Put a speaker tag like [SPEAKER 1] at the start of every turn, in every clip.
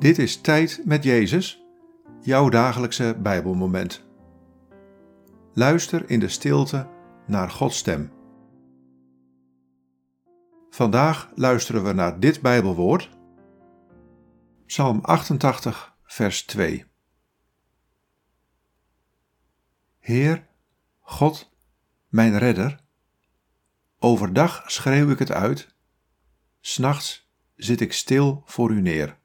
[SPEAKER 1] Dit is Tijd met Jezus, jouw dagelijkse Bijbelmoment. Luister in de stilte naar Gods stem. Vandaag luisteren we naar dit Bijbelwoord, Psalm 88, vers 2. Heer, God, mijn redder, overdag schreeuw ik het uit, s'nachts zit ik stil voor u neer.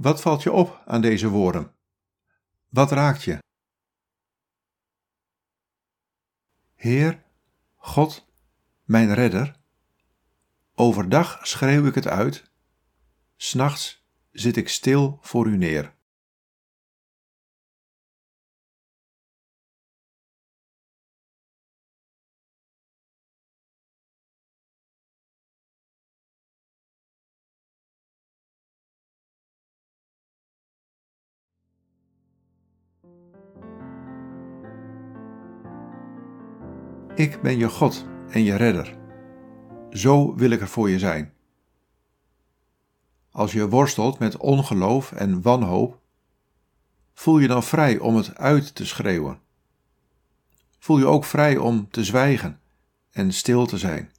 [SPEAKER 1] Wat valt je op aan deze woorden? Wat raakt je? Heer, God, mijn redder, overdag schreeuw ik het uit, s'nachts zit ik stil voor u neer. Ik ben je God en je redder. Zo wil ik er voor je zijn. Als je worstelt met ongeloof en wanhoop, voel je dan vrij om het uit te schreeuwen. Voel je ook vrij om te zwijgen en stil te zijn.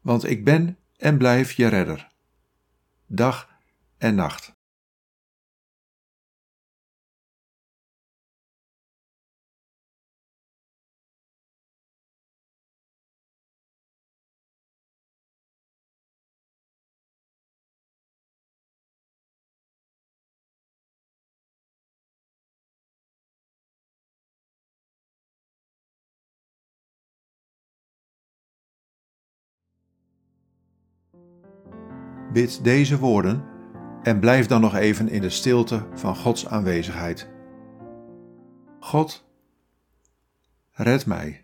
[SPEAKER 1] Want ik ben en blijf je redder, dag en nacht. Bid deze woorden en blijf dan nog even in de stilte van Gods aanwezigheid. God, red mij.